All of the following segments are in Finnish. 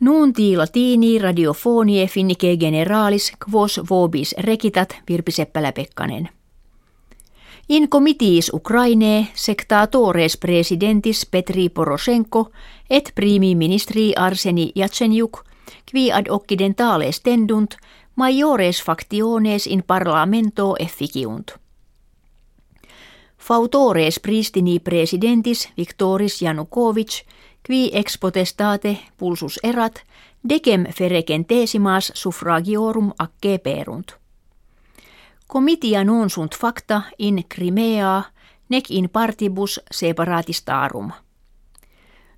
Nuunti latini radiofonie finnike generalis quos vobis rekitat Virpi Seppälä-Pekkanen. In comitiis Ukraine sectatores presidentis Petri Poroshenko et primi ministri Arseni Jatsenjuk qui ad occidentales tendunt majores factiones in parlamento efficiunt. Fautores pristini presidentis Viktoris Janukovic qui ex potestate pulsus erat decem ferecentesimas suffragiorum acce perunt. Comitia non sunt facta in Crimea nec in partibus separatistarum.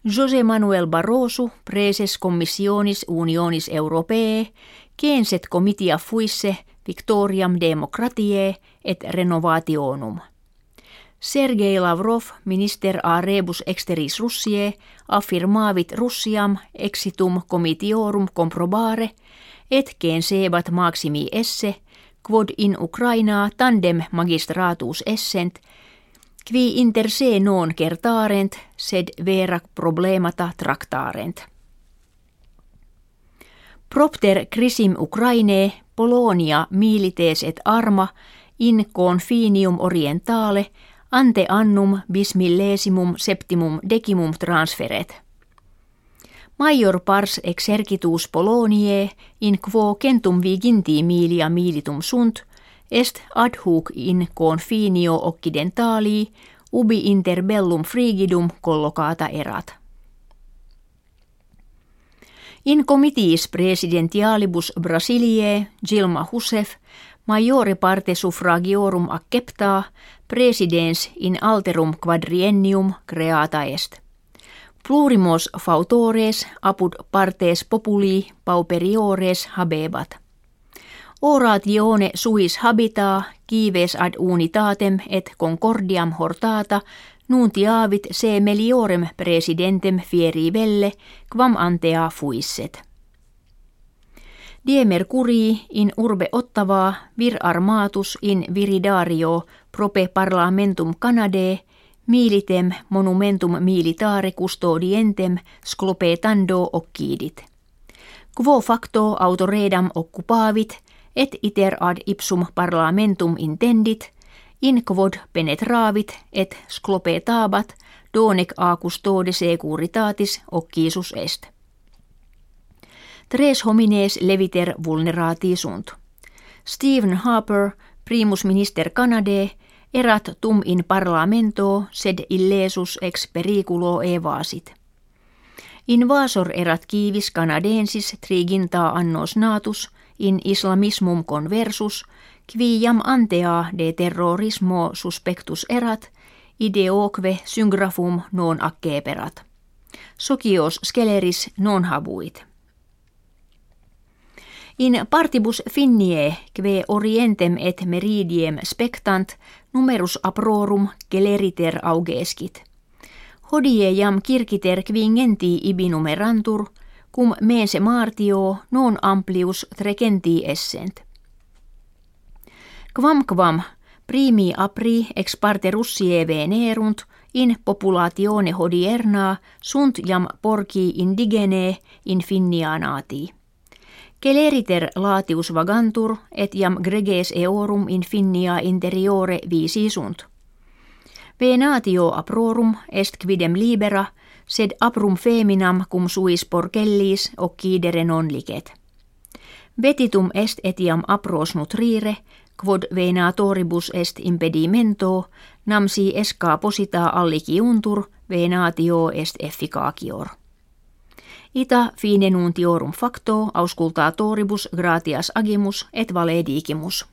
José Manuel Barroso, preses commissionis unionis europee, censet comitia fuisse victoriam democratiae et renovationum. Sergei Lavrov, minister a rebus exteris Russie, affirmavit Russiam exitum comitiorum comprobare, et sebat maximi esse, quod in Ukraina tandem magistratus essent, qui inter se non kertarent, sed vera problemata tractarent. Propter crisim Ukraine, Polonia milites et arma, in confinium orientale, ante annum bis millesimum septimum decimum transferet. Major pars exercitus Poloniae in quo centum viginti milia militum sunt, est ad hoc in confinio occidentalii ubi inter bellum frigidum collocata erat. In comitiis presidentialibus Brasiliae Gilma Husef majore parte suffragiorum accepta presidens in alterum quadriennium creata est. Plurimos fautores apud partes populi pauperiores habebat. Oratione suis habita, kives ad unitatem et concordiam hortata, nuntiavit se meliorem presidentem fieri velle, quam antea fuisset. Die Mercurii in urbe Ottavaa vir armatus in viridario prope parlamentum Canadae militem monumentum militare custodientem sclopetando occidit. Quo facto autoredam occupavit et iter ad ipsum parlamentum intendit, in quod penetravit et sclopetabat donec a custode securitatis occisus est. Tres homines leviter vulnerati sunt. Stephen Harper, primus minister Canadae, erat tum in parlamento sed illesus ex periculo evasit. Invasor erat kivis canadensis triginta annos natus in islamismum conversus, qui jam antea de terrorismo suspectus erat, ideoque syngrafum non acceperat. Socios sceleris non habuit. In partibus finnie, kve orientem et meridiem spectant, numerus aprorum geleriter augeskit. Hodie jam kirkiter kvingenti ibi numerantur, cum mense martio non amplius trecenti essent. Quam quam primi apri ex parte russie venerunt in populatione hodierna sunt jam porci indigene in finnianati. Celeriter latius vagantur et jam greges eorum in finnia interiore visi sunt. Venatio aprorum est quidem libera, sed aprum feminam cum suis porcellis occidere non licet. Vetitum est etiam apros nutrire, quod venatoribus est impedimento, namsi escaposita alliciuntur, venatio est efficacior. Ita fine nuntiorum facto auscultatoribus gratias agimus et valedigimus.